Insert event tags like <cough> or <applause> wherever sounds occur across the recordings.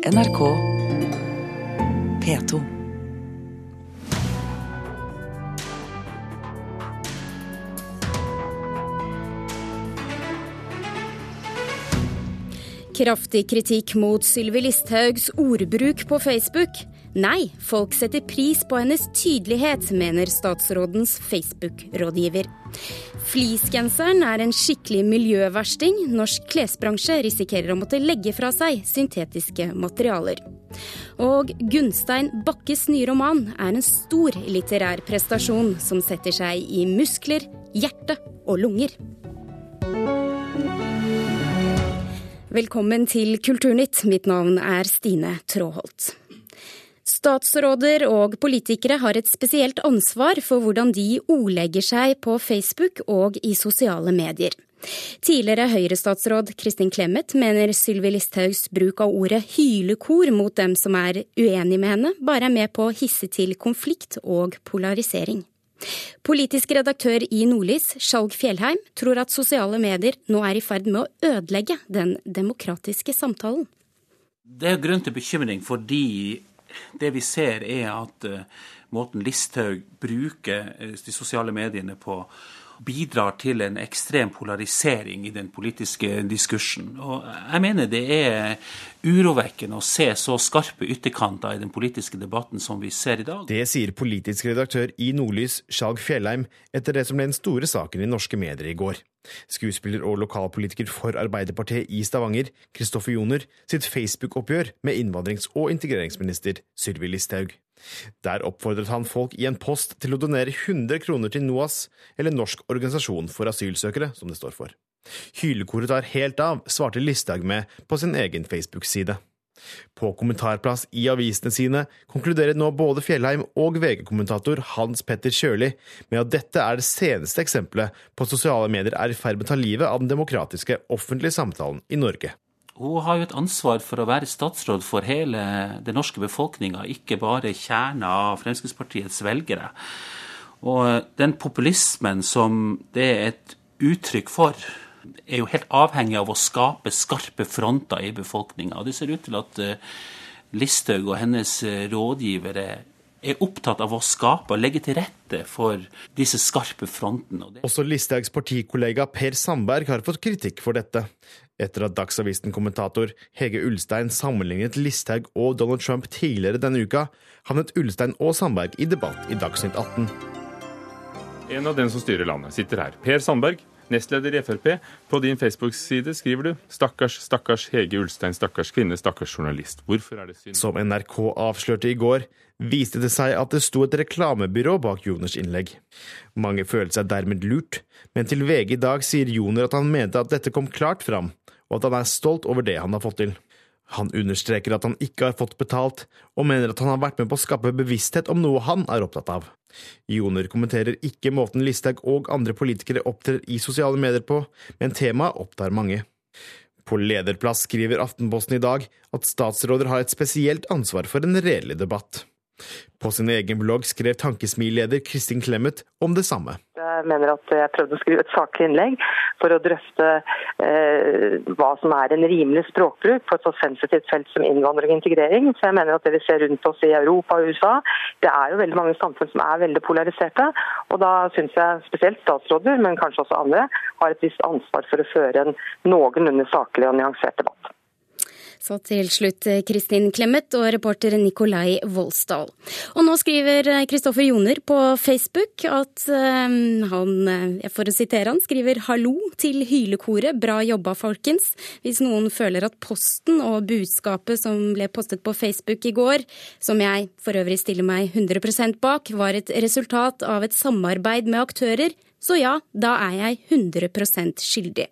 NRK P2. Kraftig kritikk mot Sylvi Listhaugs ordbruk på Facebook. Nei, folk setter pris på hennes tydelighet, mener statsrådens Facebook-rådgiver. Fleecegenseren er en skikkelig miljøversting. Norsk klesbransje risikerer å måtte legge fra seg syntetiske materialer. Og Gunstein Bakkes nye roman er en stor litterær prestasjon som setter seg i muskler, hjerte og lunger. Velkommen til Kulturnytt. Mitt navn er Stine Tråholt. Statsråder og politikere har et spesielt ansvar for hvordan de ordlegger seg på Facebook og i sosiale medier. Tidligere Høyre-statsråd Kristin Clemet mener Sylvi Listhaugs bruk av ordet hylekor mot dem som er uenig med henne, bare er med på å hisse til konflikt og polarisering. Politisk redaktør i Nordlys, Skjalg Fjellheim, tror at sosiale medier nå er i ferd med å ødelegge den demokratiske samtalen. Det er grunn til bekymring fordi det vi ser, er at uh, måten Listhaug bruker uh, de sosiale mediene på, bidrar til en ekstrem polarisering i den politiske diskursen. Og jeg mener det er urovekkende å se så skarpe ytterkanter i den politiske debatten som vi ser i dag. Det sier politisk redaktør i Nordlys, Skjalg Fjellheim, etter det som ble den store saken i norske medier i går. Skuespiller og lokalpolitiker for Arbeiderpartiet i Stavanger, Kristoffer Joner, sitt Facebook-oppgjør med innvandrings- og integreringsminister Sylvi Listhaug. Der oppfordret han folk i en post til å donere 100 kroner til NOAS, eller Norsk organisasjon for asylsøkere, som det står for. Hylekoret tar helt av, svarte Listhaug med på sin egen Facebook-side. På kommentarplass i avisene sine konkluderer nå både Fjellheim og VG-kommentator Hans Petter Kjøli med at dette er det seneste eksempelet på at sosiale medier er i ferd med å ta livet av den demokratiske offentlige samtalen i Norge. Hun har jo et ansvar for å være statsråd for hele den norske befolkninga, ikke bare kjerna av Fremskrittspartiets velgere. Og den populismen som det er et uttrykk for, er jo helt avhengig av å skape skarpe fronter i befolkninga. Det ser ut til at eh, Listhaug og hennes eh, rådgivere er opptatt av å skape og legge til rette for disse skarpe frontene. Også Listhaugs partikollega Per Sandberg har fått kritikk for dette, etter at Dagsavisen-kommentator Hege Ulstein sammenlignet Listhaug og Donald Trump tidligere denne uka, havnet Ulstein og Sandberg i debatt i Dagsnytt 18. En av dem som styrer landet, sitter her. Per Sandberg, nestleder i Frp. På din Facebook-side skriver du 'Stakkars, stakkars Hege Ulstein, stakkars kvinne, stakkars journalist'. Hvorfor er det synd? Som NRK avslørte i går, viste det seg at det sto et reklamebyrå bak Joners innlegg. Mange følte seg dermed lurt, men til VG i dag sier Joner at han mente at dette kom klart fram, og at han er stolt over det han har fått til. Han understreker at han ikke har fått betalt, og mener at han har vært med på å skape bevissthet om noe han er opptatt av. Joner kommenterer ikke måten Listhaug og andre politikere opptrer i sosiale medier på, men temaet opptar mange. På lederplass skriver Aftenposten i dag at statsråder har et spesielt ansvar for en redelig debatt. På sin egen blogg skrev Tankesmi-leder Kristin Clemet om det samme. Jeg mener at jeg prøvde å skrive et saklig innlegg for å drøfte eh, hva som er en rimelig språkbruk på et så sensitivt felt som innvandring og integrering. Så jeg mener at Det vi ser rundt oss i Europa og USA, det er jo veldig mange samfunn som er veldig polariserte. og Da syns jeg spesielt statsråder, men kanskje også andre, har et visst ansvar for å føre en noenlunde saklig og nyansert debatt. Så til slutt eh, Kristin Clemet og reporter Nikolai Volsdal. Og nå skriver Kristoffer Joner på Facebook at um, han, for å sitere han, skriver 'hallo til hylekoret, bra jobba folkens'. Hvis noen føler at posten og budskapet som ble postet på Facebook i går, som jeg for øvrig stiller meg 100% bak, var et resultat av et samarbeid med aktører så ja, da er jeg 100% skyldig.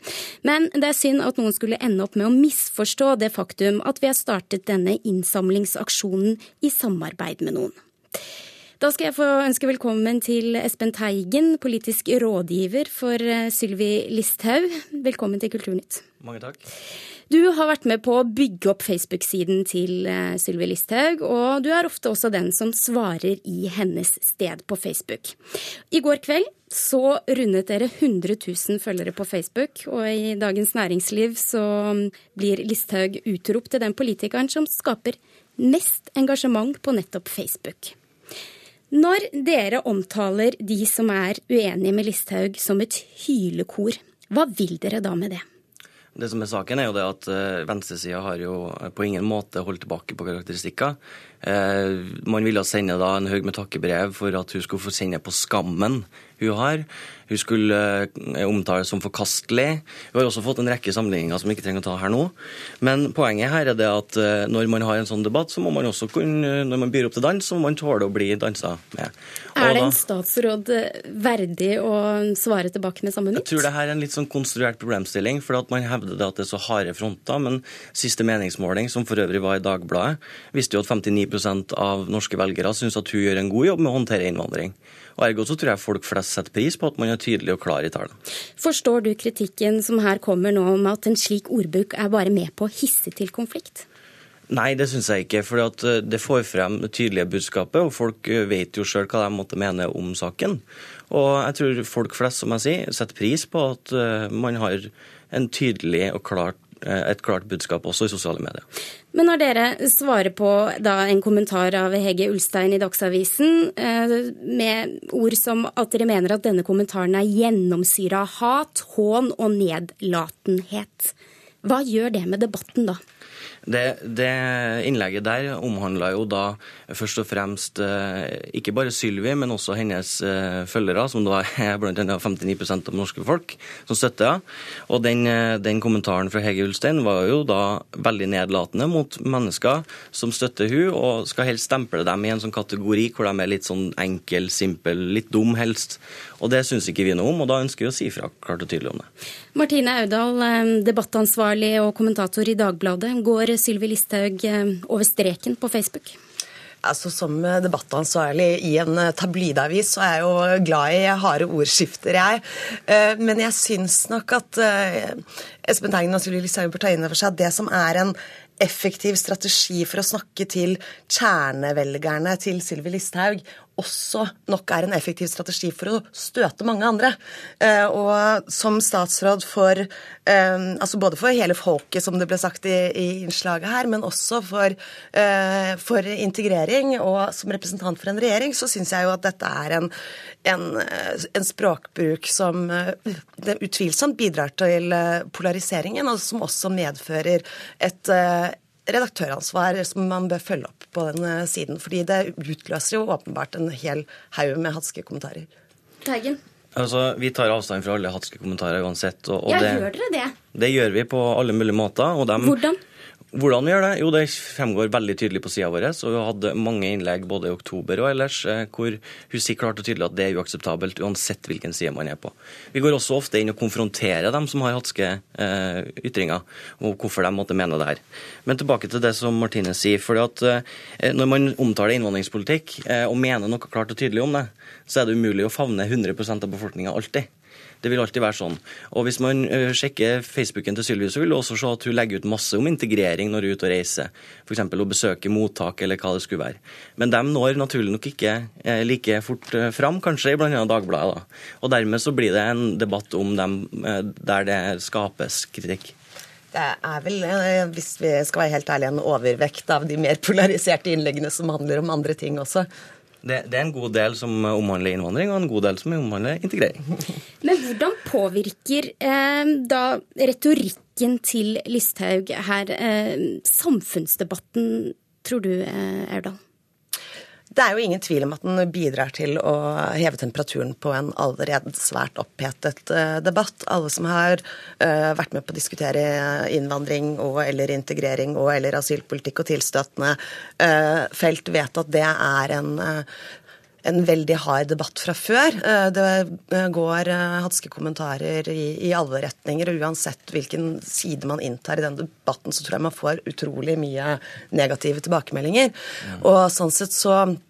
Men det er synd at noen skulle ende opp med å misforstå det faktum at vi har startet denne innsamlingsaksjonen i samarbeid med noen. Da skal jeg få ønske velkommen til Espen Teigen, politisk rådgiver for eh, Sylvi Listhaug. Velkommen til Kulturnytt. Mange takk. Du har vært med på å bygge opp Facebook-siden til eh, Sylvi Listhaug, og du er ofte også den som svarer i hennes sted på Facebook. I går kveld så rundet dere 100 000 følgere på Facebook, og i Dagens Næringsliv så blir Listhaug utropt til den politikeren som skaper mest engasjement på nettopp Facebook. Når dere omtaler de som er uenige med Listhaug som et hylekor, hva vil dere da med det? Det som er saken, er jo det at uh, venstresida har jo på ingen måte holdt tilbake på karakteristikker. Uh, man ville sende da en haug med takkebrev for at hun skulle få sende på skammen hun har. Hun skulle uh, omtales som forkastelig. Hun har også fått en rekke sammenligninger som vi ikke trenger å ta her nå. Men poenget her er det at uh, når man har en sånn debatt, så må man også kunne, når man byr opp til dans, så må man tåle å bli dansa med. er det en statsråd verdig å svare tilbake med samme nytt? Jeg tror det her er en litt sånn konstruert problemstilling, for at man hevder det at det er så harde fronter. Men siste meningsmåling, som for øvrig var i Dagbladet, viste jo at 59 av norske velgere syns at hun gjør en god jobb med å håndtere innvandring. Og Ergo så tror jeg folk flest setter pris på at man er tydelig og klar i tallene. Forstår du kritikken som her kommer nå om at en slik ordbruk er bare med på å hisse til konflikt? Nei, det syns jeg ikke. For eh, det får frem det tydelige budskapet, og folk eh, vet jo sjøl hva de måtte mene om saken. Og jeg tror folk flest, som jeg sier, setter pris på at eh, man har en tydelig og klart et klart budskap også i sosiale medier. Men når dere svarer på en kommentar av Hege Ulstein i Dagsavisen eh, med ord som at dere mener at denne kommentaren er gjennomsyra av hat, hån og nedlatenhet, hva gjør det med debatten da? Det, det, innlegget der omhandla jo da først og fremst eh, ikke bare Sylvi, men også hennes eh, følgere, som da <laughs> er blant annet 59% av norske folk som støtter henne. Og den, eh, den, kommentaren fra Hege Ulstein var jo da veldig nedlatende mot mennesker som støtter hun, og skal helst stemple dem i en sånn kategori hvor de er litt sånn enkel, simpel, litt dum helst. Og det syns ikke vi noe om, og da ønsker vi å si fra klart og tydelig om det. Martine Audal, debattansvarlig og kommentator i Dagbladet. Går Sylvi Listhaug eh, over streken på Facebook? Altså, Som debattansvarlig i en eh, tabloidavis så er jeg jo glad i harde ordskifter, jeg. Eh, men jeg syns nok at Espen Tangen og Sylvi Listhaug bør ta inn over seg at det som er en effektiv strategi for å snakke til kjernevelgerne til Sylvi Listhaug også nok er en effektiv strategi for å støte mange andre. Eh, og som statsråd for eh, altså både for hele folket, som det ble sagt i, i innslaget her, men også for, eh, for, integrering, og som representant for en regjering, så syns jeg jo at dette er en, en, en språkbruk som utvilsomt bidrar til polariseringen, og som også medfører et redaktøransvar som man bør følge opp på den eh, siden. fordi det utløser jo åpenbart en hel haug med hatske kommentarer. Teigen? Altså, Vi tar avstand fra alle hatske kommentarer uansett. Og, og ja, det, gjør dere det? Det gjør vi på alle mulige måter. og dem, Hvordan? Hvordan vi gjør det? Jo, det fremgår veldig tydelig på sida vår. Og vi hadde mange innlegg både i oktober og ellers eh, hvor hun sier klart og tydelig at det er uakseptabelt uansett hvilken side man er på. Vi går også ofte inn og konfronterer dem som har hatske eh, ytringer, og hvorfor de måtte mene det her. Men tilbake til det som Martine sier. for eh, Når man omtaler innvandringspolitikk eh, og mener noe klart og tydelig om det, så er det umulig å favne 100% av befolkninga alltid. Det vil alltid være sånn. Og hvis man uh, sjekker Facebooken til Sylvi, så vil du også se at hun legger ut masse om integrering når hun er ute og reiser. F.eks. å besøke mottak, eller hva det skulle være. Men de når naturlig nok ikke uh, like fort uh, fram, kanskje, i bl.a. Dagbladet. Da. Og dermed så blir det en debatt om dem der det skapes kritikk. Det er vel, hvis vi skal være helt ærlige, en overvekt av de mer polariserte innleggene som handler om andre ting også. Det, det, er en god del som omhandler innvandring, og en god del som omhandler integrering. <laughs> Men hvordan påvirker eh, da retorikken til Listhaug her eh, samfunnsdebatten, tror du, eh, Aurdal? Det er jo ingen tvil om at den bidrar til å heve temperaturen på en allerede svært opphetet eh, debatt. Alle som har uh, vært med på å diskutere innvandring og eller integrering og eller asylpolitikk og tilstøtende uh, felt, vet at det er en en veldig hard debatt fra før. Det går hatske kommentarer i, i, alle retninger. og Uansett hvilken side man inntar i den debatten, så tror jeg man får utrolig mye negative tilbakemeldinger. Og sånn sett så Eh,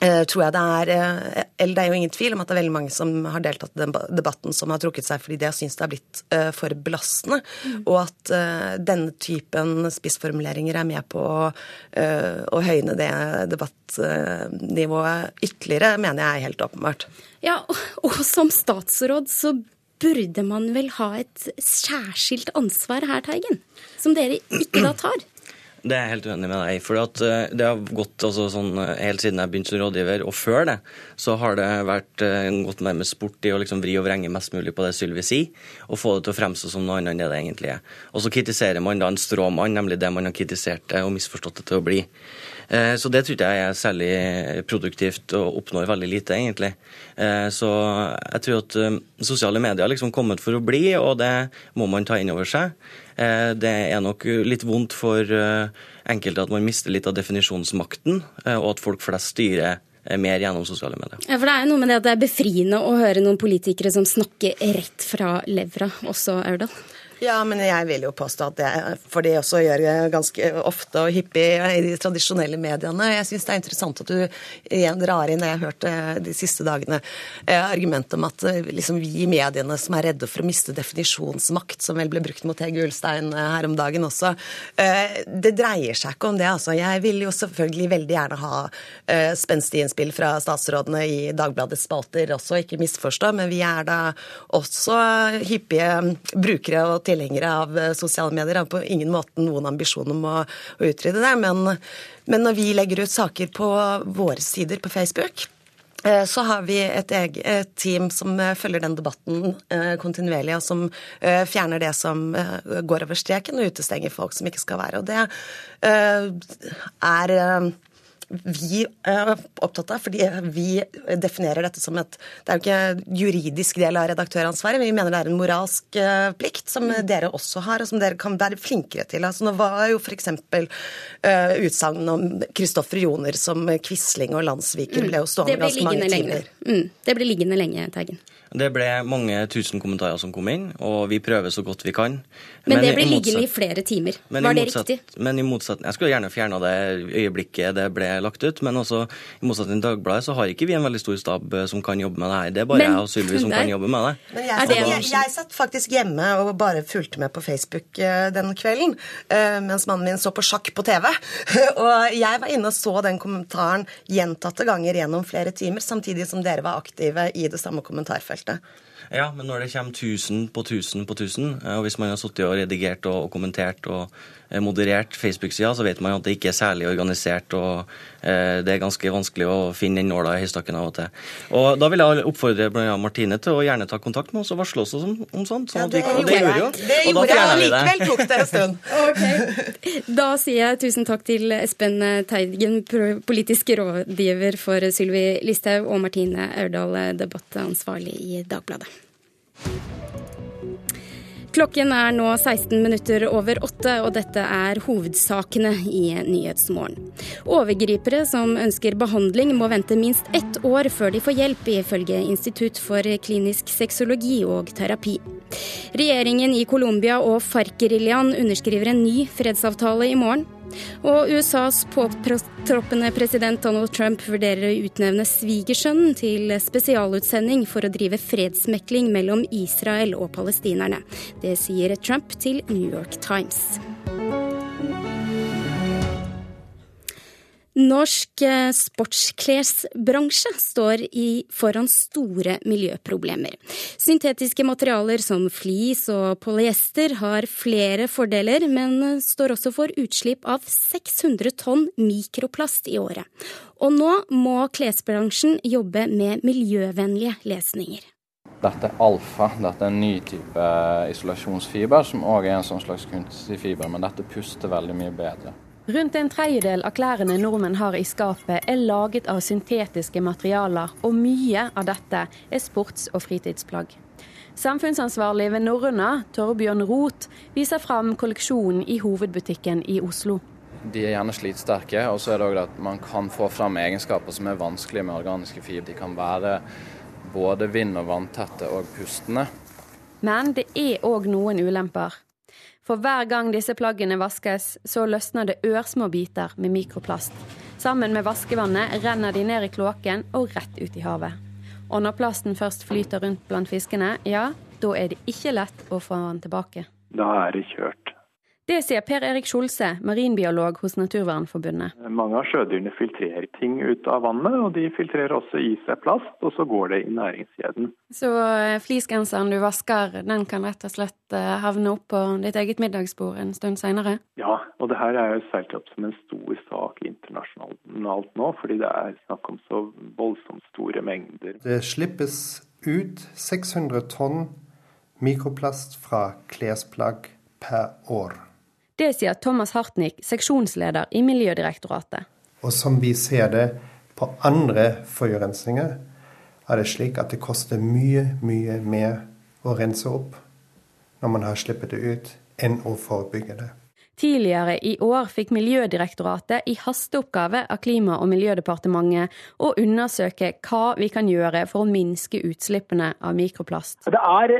tror jeg det er eh, Eller det er jo ingen tvil om at det er veldig mange som har deltatt i den debatten, som har trukket seg fordi de har syntes det har blitt uh, for belastende. Mm. Og at denne typen spissformuleringer er med på å, å høyne det debattnivået ytterligere, mener jeg er helt åpenbart. Ja, og, og som statsråd så burde man vel ha et særskilt ansvar her, Teigen? Som dere ikke da tar? Det er jeg helt uenig med deg for eh, Det har gått altså, sånn, eh, helt siden jeg begynte som rådgiver, og før det, så har det vært uh, gått med sport i å liksom vri og vrenge mest mulig på det Sylvi sier, og få det til å fremstå som noe annet enn det det egentlig er. Og så kritiserer man da en stråmann, nemlig det man har kritisert det og misforstått det til å bli. Så det tror jeg er særlig produktivt og oppnår veldig lite, egentlig. Så jeg tror at sosiale medier har liksom kommet for å bli, og det må man ta inn over seg. Eh, det er nok litt vondt for eh, enkelte at man mister litt av definisjonsmakten, eh, og at folk flest styrer mer gjennom sosiale medier. Ja, for Det er noe med det at det er befriende å høre noen politikere som snakker rett fra levra, også Aurdal? Ja, men jeg vil jo påstå at det for det også gjør jeg ganske ofte og hyppig i de tradisjonelle mediene. Jeg syns det er interessant at du igjen drar inn jeg har hørt de siste dagene, eh, argumentet om at eh, liksom, vi i mediene som er redde for å miste definisjonsmakt, som vel ble brukt mot Hege Ulstein eh, her om dagen også. Det dreier seg ikke om det, altså. Jeg vil jo selvfølgelig veldig gjerne ha spenstige innspill fra statsrådene i Dagbladets spalter også, ikke misforstå, men vi er da også hyppige brukere og tilhengere av eh, sosiale medier. Jeg har på ingen måte noen ambisjon om å, å utrydde det. Men, men når vi legger ut saker på våre sider på Facebook, eh, så har vi et, eget team som eh, følger den debatten kontinuerlig, og som fjerner det som går over streken, og utestenger folk som ikke skal være. Og det er vi er opptatt av, fordi vi definerer dette som et Det er jo ikke juridisk del av redaktøransvaret, men vi mener det er en moralsk eh, plikt som mm. dere også har, og som dere kan være flinkere til. Altså, nå var jo f.eks. Uh, utsagn om Kristoffer Joner som Quisling og Landsviker mm. ble jo stående ganske mange timer. Mm. Det ble liggende lenge, Teigen. Det ble mange tusen kommentarer som kom inn, og vi prøver så godt vi kan. Men, men det ble liggende i flere timer. Var det riktig? Men i motsetning Jeg skulle gjerne fjerna det øyeblikket det ble lagt ut, men også i motsetning til Dagbladet så har ikke vi en veldig stor stab eh, som kan jobbe med det her. Det er bare men, jeg og Sylvi som kan jobbe med det. Men jeg, satt, jeg, jeg, satt faktisk hjemme og bare fulgte med på Facebook uh, den kvelden, uh, mens mannen min så på sjakk på TV. <laughs> og jeg var inne og så den kommentaren gjentatte ganger gjennom flere timer, samtidig som dere var aktive i det samme kommentarfeltet feltet. Ja, men når det kommer tusen på tusen på tusen, eh, og hvis man har sittet og redigert og, kommentert og moderert Facebook-sida, så vet man at det ikke er særlig organisert, og eh, det er ganske vanskelig å finne den nåla i høystakken av og til. Og Da vil jeg oppfordre bl.a. Martine til å gjerne ta kontakt med oss og varsle oss om, om sånt. Sånn ja, det, vi, det, gjorde jo. Det gjorde jeg, og likevel tok det en stund. <laughs> okay. Da sier jeg tusen takk til Espen Teigen, politisk rådgiver for Sylvi Listhaug, og Martine Aurdal, debattansvarlig i Dagbladet. Klokken er nå 16 minutter over åtte, og dette er hovedsakene i Nyhetsmorgen. Overgripere som ønsker behandling, må vente minst ett år før de får hjelp, ifølge Institutt for klinisk sexologi og terapi. Regjeringen i Colombia og FARC-geriljaen underskriver en ny fredsavtale i morgen. Og USAs påtroppende president Donald Trump vurderer å utnevne svigersønnen til spesialutsending for å drive fredsmekling mellom Israel og palestinerne. Det sier Trump til New York Times. Norsk eh, sportsklesbransje står i, foran store miljøproblemer. Syntetiske materialer som flis og polyester har flere fordeler, men står også for utslipp av 600 tonn mikroplast i året. Og nå må klesbransjen jobbe med miljøvennlige lesninger. Dette er alfa. Dette er en ny type isolasjonsfiber, som òg er en sånn slags kunstig fiber, men dette puster veldig mye bedre. Rundt en tredjedel av klærne nordmenn har i skapet er laget av syntetiske materialer, og mye av dette er sports- og fritidsplagg. Samfunnsansvarlig ved Norrøna, Torbjørn Roth, viser fram kolleksjonen i hovedbutikken i Oslo. De er gjerne slitsterke, og så er det òg at man kan få fram egenskaper som er vanskelige med organiske fiber. De kan være både vind- og vanntette og pustende. Men det er òg noen ulemper. For hver gang disse plaggene vaskes, så løsner det ørsmå biter med mikroplast. Sammen med vaskevannet renner de ned i kloakken og rett ut i havet. Og når plasten først flyter rundt blant fiskene, ja, da er det ikke lett å få den tilbake. Da er det kjørt. Det sier Per Erik Skjolse, marinbiolog hos Naturvernforbundet. Mange av sjødyrene filtrerer ting ut av vannet, og de filtrerer også i seg plast, og så går det i næringskjeden. Så eh, fleecegenseren du vasker, den kan rett og slett eh, havne opp på ditt eget middagsbord en stund seinere? Ja, og det her er jo seilt opp som en stor sak internasjonalt nå, fordi det er snakk om så voldsomt store mengder. Det slippes ut 600 tonn mikroplast fra klesplagg per år. Det sier Thomas Hartnick, seksjonsleder i Miljødirektoratet. Og som vi ser det på andre forurensninger, er det slik at det koster mye, mye mer å rense opp når man har sluppet det ut, enn å forebygge det. Tidligere i år fikk Miljødirektoratet i hasteoppgave av Klima- og miljødepartementet å undersøke hva vi kan gjøre for å minske utslippene av mikroplast. Det er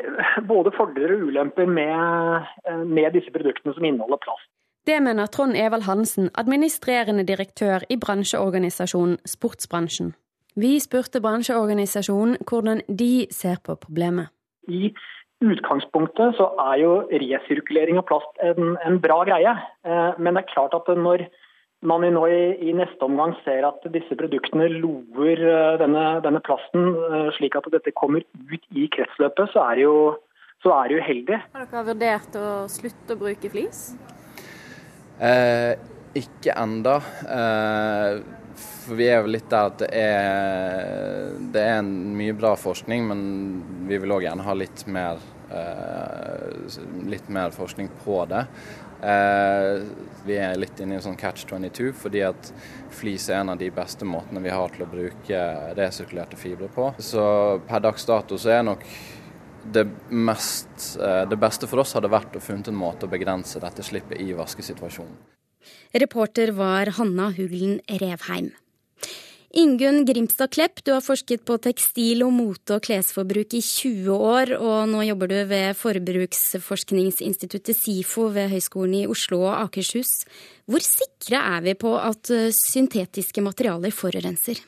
både fordeler og ulemper med, med disse produktene som inneholder plast. Det mener Trond Evald Hansen, administrerende direktør i bransjeorganisasjonen Sportsbransjen. Vi spurte bransjeorganisasjonen hvordan de ser på problemet. I utgangspunktet så er jo resirkulering av plast en, en bra greie. Eh, men det er klart at når man nå i, i, neste omgang ser at disse produktene lover eh, denne, denne, plasten eh, slik at dette kommer ut i kretsløpet, så er det jo, så er det uheldig. Har dere vurdert å slutte å bruke flis? Eh, ikke enda. Eh, for vi er jo litt der at det er, det er mye bra forskning, men vi vil òg gjerne ha litt mer, eh, litt mer forskning på det. Eh, vi er litt inne i en sånn catch 22, fordi at flis er en av de beste måtene vi har til å bruke resirkulerte fibre på. Så per dags dato så er nok det, mest, eh, det beste for oss hadde vært å funnet en måte å begrense dette slippet i vaskesituasjonen. Reporter var Hanna Huglen Revheim. Ingunn Grimstad Klepp, du har forsket på tekstil og mote og klesforbruk i 20 år, og nå jobber du ved forbruksforskningsinstituttet SIFO ved Høgskolen i Oslo og Akershus. Hvor sikre er vi på at eh, syntetiske materialer forurenser?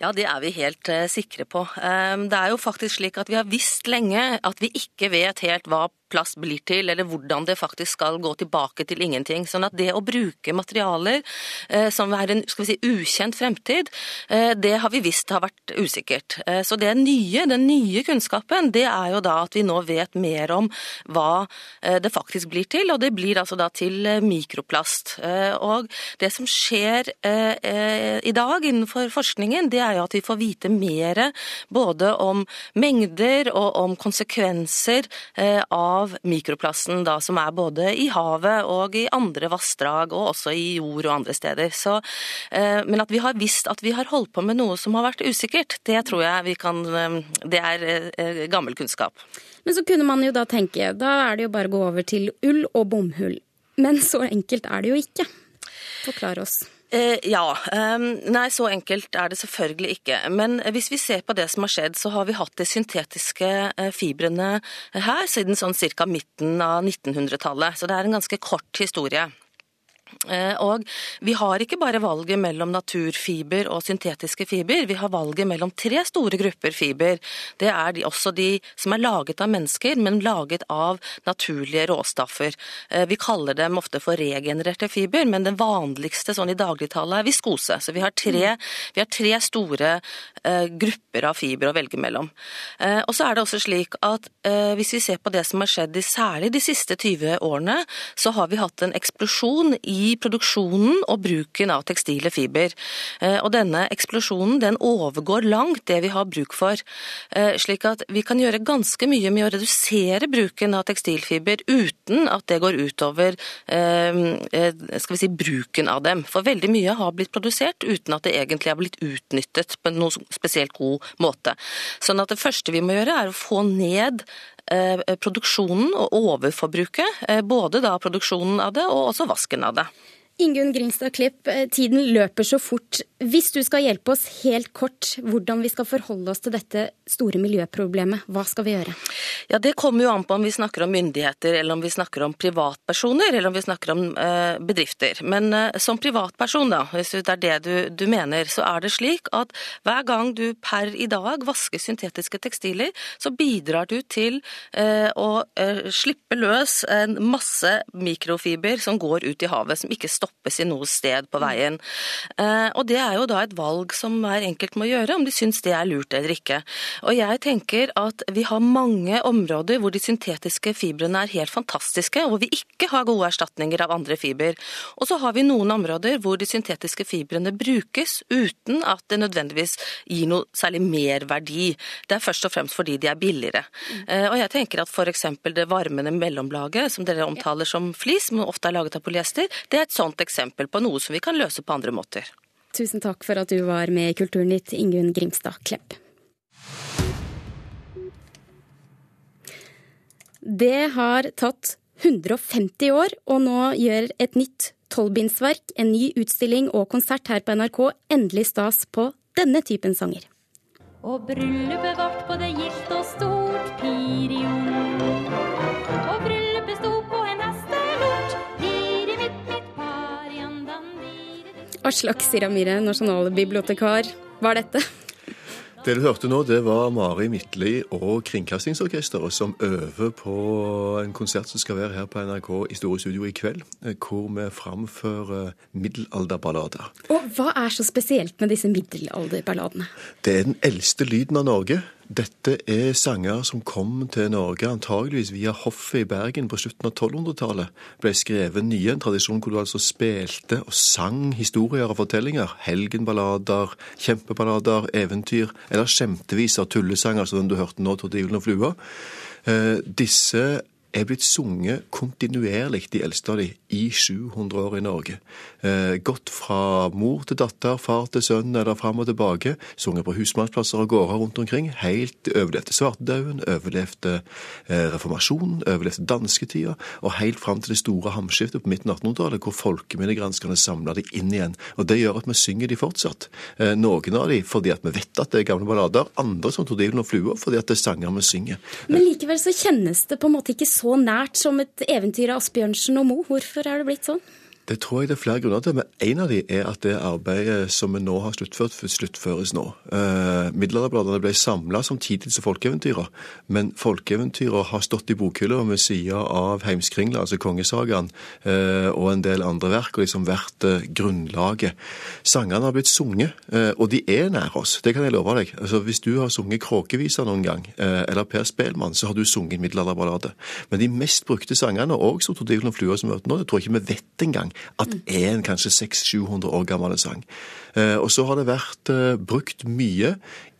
Ja, det er vi helt uh, sikre på. Um, det er jo faktisk slik at vi har visst lenge at vi ikke vet helt hva plast blir til, eller hvordan det faktisk skal gå tilbake til ingenting. Sånn at det å bruke materialer eh, som er en si, ukjent fremtid, eh, det har vi visst har vært usikkert. Eh, så det nye, den nye kunnskapen, det er jo da at vi nå vet mer om hva eh, det faktisk blir til, og det blir altså da til eh, mikroplast. Eh, og det som skjer i dag innenfor forskningen, det er jo at vi får vite mer både om mengder og om konsekvenser av mikroplasten da, som er både i havet og i andre vassdrag, og også i jord og andre steder. Så, eh, men at vi har visst at vi har holdt på med noe som har vært usikkert, det tror jeg vi kan eh, Det er eh, gammel kunnskap. Men så kunne man jo da tenke, da er det jo bare å gå over til ull og bomhull. Men så enkelt er det jo ikke. Forklar oss. Eh, ja. Um, nei, så enkelt er det selvfølgelig ikke. Men hvis vi ser på det som har skjedd, så har vi hatt de syntetiske eh, fibrene her siden sånn ca. midten av 1900-tallet. Så det er en ganske kort historie. Eh, og vi har ikke bare valget mellom naturfiber og syntetiske fiber, vi har valget mellom tre store grupper fiber. Det er de, også de som er laget av mennesker, men laget av naturlige råstoffer. Eh, vi kaller dem ofte for regenererte fiber, men den vanligste sånn i dagligtallet er viskose. Så vi har tre, vi har tre store uh, grupper av fiber å velge mellom. Uh, og så er det også slik at uh, hvis vi ser på det som har skjedd i særlig de siste 20 årene, så har vi hatt en eksplosjon i i produksjonen og bruken av tekstile fiber. Eh, og denne eksplosjonen den overgår langt det vi har bruk for. Eh, slik at vi kan gjøre ganske mye med å redusere bruken av tekstilfiber uten at det går utover eh, skal vi si, bruken av dem. For veldig mye har blitt produsert uten at det egentlig har blitt utnyttet på noen spesielt god måte. Sånn at det første vi må gjøre er å få ned produksjonen og overforbruket. Eh, både da produksjonen av det, og også vasken av det. Ingunn Gringstad Klipp, eh, tiden løper så fort. Hvis du skal hjelpe oss helt kort hvordan vi skal forholde oss til dette store miljøproblemet, hva skal vi gjøre? Ja, Det kommer jo an på om vi snakker om myndigheter, eller om vi snakker om privatpersoner, eller om vi snakker om eh, bedrifter. Men eh, som privatperson, da, hvis det er det du, du, mener, så er det slik at hver gang du per i dag vasker syntetiske tekstiler, så bidrar du til eh, å eh, slippe løs en masse mikrofiber som går ut i havet, som ikke stopper stoppes i noe sted på veien. Eh, og Det er jo da et valg som hver enkelt må gjøre, om de syns det er lurt eller ikke. Og jeg tenker at vi har mange områder hvor de syntetiske fibrene er helt fantastiske, og hvor vi ikke har gode erstatninger av andre fiber. Og så har vi noen områder hvor de syntetiske fibrene brukes uten at det nødvendigvis gir noe særlig merverdi. Det er først og fremst fordi de er billigere. Eh, og jeg tenker at f.eks. det varmende mellomlaget, som dere omtaler som flis, men ofte er laget av polyester, det er et sånt eksempel på noe som vi kan løse på andre måter. Tusen takk for at du var med i Kulturnytt, Ingunn Grimstad Klepp. Det har tatt 150 år, og nå gjør et nytt tolvbindsverk, en ny utstilling og konsert her på NRK endelig stas på denne typen sanger. Og bryllupet vårt både gildt og stort, Pirion. Aslak Siramire, nasjonalbibliotekar. Hva er dette? Det du hørte nå, det var Mari Midtli og Kringkastingsorkesteret som øver på en konsert som skal være her på NRK i Store Studio i kveld, hvor vi framfører middelalderballader. Og hva er så spesielt med disse middelalderballadene? Det er den eldste lyden av Norge. Dette er sanger som kom til Norge antageligvis via hoffet i Bergen på slutten av 1200-tallet. Ble skrevet nye, en tradisjon hvor du altså spilte og sang historier og fortellinger. Helgenballader, kjempeballader, eventyr eller skjemteviser, tullesanger som du hørte nå, Tordivelen og Flua. Eh, disse er blitt sunget kontinuerlig, de eldste av de, i 700 år i Norge. Eh, gått fra mor til datter, far til sønn eller fram og tilbake. Sunget på husmannsplasser og gårder rundt omkring. Helt overlevde svartedauden, overlevde eh, reformasjonen, overlevde dansketida, og helt fram til det store hamskiftet på midten av 1800-tallet, hvor folkeminnegranskerne samla de inn igjen. Og Det gjør at vi synger de fortsatt. Eh, noen av de fordi at vi vet at det er gamle ballader, andre som Tordilden og Flua fordi at det er sanger vi synger. Men likevel så kjennes det på en måte ikke så så nært som et eventyr av Asbjørnsen og Mo. Hvorfor er det blitt sånn? Det tror jeg det er flere grunner til, men en av de er at det arbeidet som vi nå har sluttført, sluttføres nå. Eh, Middelalderbladene ble samla som folkeeventyra, men folkeeventyra har stått i bokhylla ved sida av Heimskringla, altså kongesagaen, eh, og en del andre verk, og liksom vært eh, grunnlaget. Sangene har blitt sunget, eh, og de er nær oss, det kan jeg love deg. Altså, hvis du har sunget Kråkevisa noen gang, eh, eller Per Spelmann, så har du sunget middelalderballade. Men de mest brukte sangene, og som Tord og Flua som hørte nå, det tror jeg ikke vi vet engang at en kanskje 600-700 år gammel sang. Eh, og så har det vært eh, brukt mye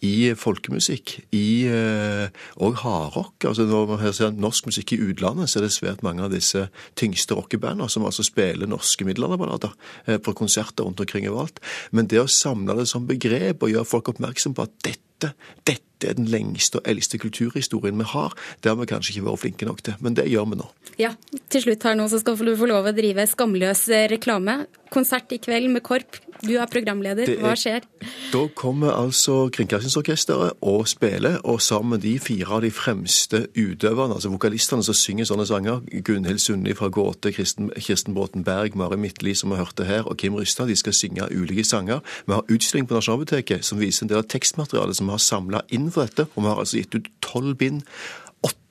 i folkemusikk, i og eh, hardrock. Altså når man ser norsk musikk i utlandet, så er det svært mange av disse tyngste rockebandene som altså spiller norske middelalderballader på konserter rundt omkring overalt. Men det å samle det som begrep og gjøre folk oppmerksom på at dette, dette er den lengste og eldste kulturhistorien vi har. Det har vi kanskje ikke vært flinke nok til, men det gjør vi nå. Ja, Til slutt her nå så skal du få lov å drive skamløs reklame. Konsert i kveld med KORP. Du er programleder. Hva skjer? Da kommer altså Kringkastingsorkesteret og spiller, og sammen med de fire av de fremste utøverne, altså vokalistene som synger sånne sanger, Gunhild Sundli fra Gåte, Kirsten, Kirsten Båten Berg, Mari Midtli som vi hørte her, og Kim Rystad, de skal synge ulike sanger. Vi har utstilling på Nasjonalbiblioteket som viser en del av tekstmaterialet som vi har samla inn for dette, og vi har altså gitt ut tolv bind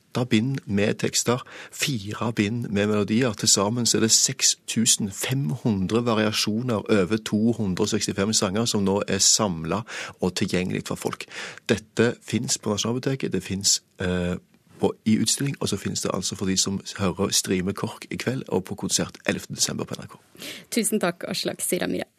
åtte bind med tekster, fire bind med melodier. Til sammen er det 6500 variasjoner over 265 sanger som nå er samla og tilgjengelig for folk. Dette fins på Nasjonalbiblioteket. Det fins eh, i utstilling, og så finnes det altså for de som hører Strime KORK i kveld og på konsert 11.12. på NRK. Tusen takk, Aslak Siramyra.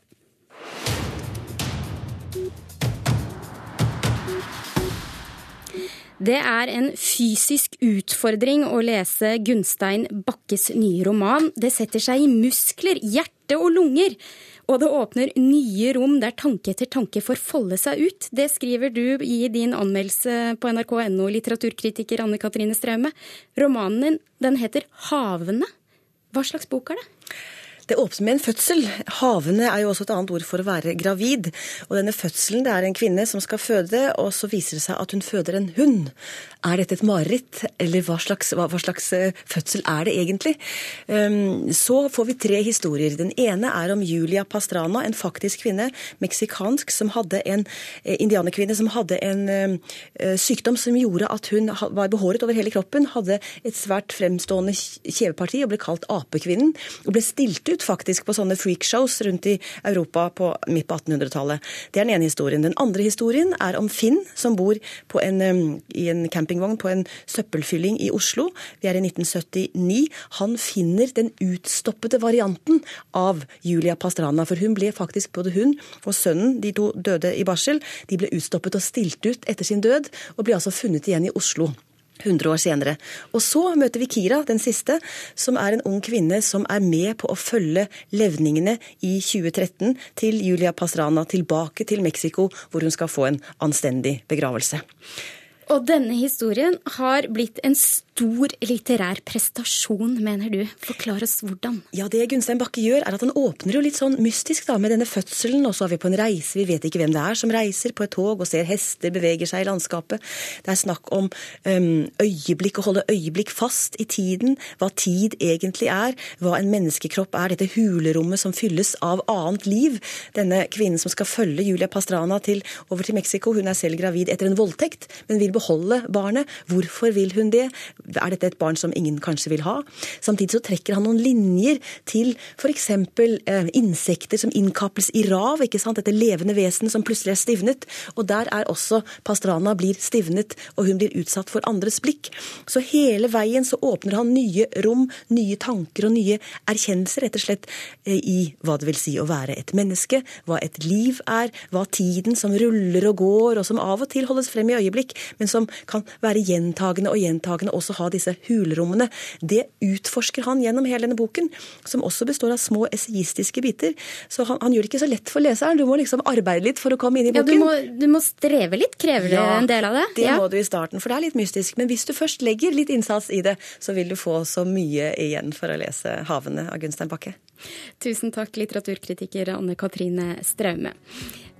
Det er en fysisk utfordring å lese Gunstein Bakkes nye roman. Det setter seg i muskler, hjerte og lunger. Og det åpner nye rom der tanke etter tanke får folde seg ut. Det skriver du i din anmeldelse på nrk.no, litteraturkritiker Anne Katrine Straume. Romanen din den heter 'Havene'. Hva slags bok er det? Det åpner med en fødsel. Havene er jo også et annet ord for å være gravid. Og denne fødselen, det er en kvinne som skal føde, og så viser det seg at hun føder en hund. Er dette et mareritt, eller hva slags, hva, hva slags, eh, fødsel er det egentlig? Um, så får vi tre historier. Den ene er om Julia Pastrana, en faktisk kvinne, meksikansk, som hadde en eh, indianerkvinne som hadde en uh, sykdom som gjorde at hun var behåret over hele kroppen, hadde et svært fremstående kjeveparti og ble kalt apekvinnen. Og ble stilt ut faktisk på sånne freakshows rundt i Europa på midt på 1800-tallet. Det er den ene historien. Den andre historien er om Finn, som bor en, i en campingvogn på en søppelfylling i Oslo. Vi er i 1979. Han finner den utstoppede varianten av Julia Pastrana. For hun ble faktisk, både hun og sønnen, de to døde i barsel, de ble utstoppet og stilt ut etter sin død, og ble altså funnet igjen i Oslo. 100 år senere. Og så møter vi Kira, den siste, som er en ung kvinne som er med på å følge levningene i 2013 til Julia Pastrana tilbake til Mexico, hvor hun skal få en anstendig begravelse. Og denne historien har blitt en stor litterær prestasjon, mener du. Forklar oss hvordan. Ja, Det Gunstein Bakke gjør, er at han åpner jo litt sånn mystisk da, med denne fødselen. Og så er vi på en reise, vi vet ikke hvem det er som reiser på et tog og ser hester beveger seg i landskapet. Det er snakk om um, øyeblikk, å holde øyeblikk fast i tiden. Hva tid egentlig er. Hva en menneskekropp er. Dette hulerommet som fylles av annet liv. Denne kvinnen som skal følge Julia Pastrana til, over til Mexico, hun er selv gravid etter en voldtekt, men vil beholde barnet. Hvorfor vil hun det? Er dette et barn som ingen kanskje vil ha? Samtidig så trekker han noen linjer til f.eks. Eh, insekter som innkaples i rav. ikke sant? Dette levende vesenet som plutselig er stivnet. Og der er også Pastrana blir stivnet, og hun blir utsatt for andres blikk. Så hele veien så åpner han nye rom, nye tanker og nye erkjennelser, rett og slett, eh, i hva det vil si å være et menneske, hva et liv er, hva tiden som ruller og går, og som av og til holdes frem i øyeblikk, men som kan være gjentagende og gjentagende, også ha disse hulrommene. Det utforsker han gjennom hele denne boken, som også består av små essayistiske biter. Så han, han, gjør det ikke så lett for leseren. Du må liksom arbeide litt for å komme inn i boken. Ja, du må, du må streve litt, krever det ja, en del av det? Det ja. må du i starten, for det er litt mystisk. Men hvis du først legger litt innsats i det, så vil du få så mye igjen for å lese 'Havene' av Gunstein Bakke. Tusen takk, litteraturkritiker Anne Katrine Straume.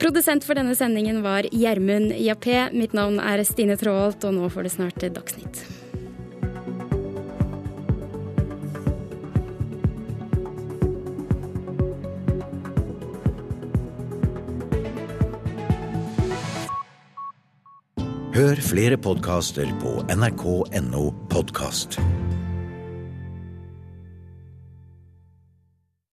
Produsent for denne sendingen var Gjermund Jappé. Mitt navn er Stine Tråholt, og nå får du snart Dagsnytt. Hør flere podkaster på nrk.no podkast.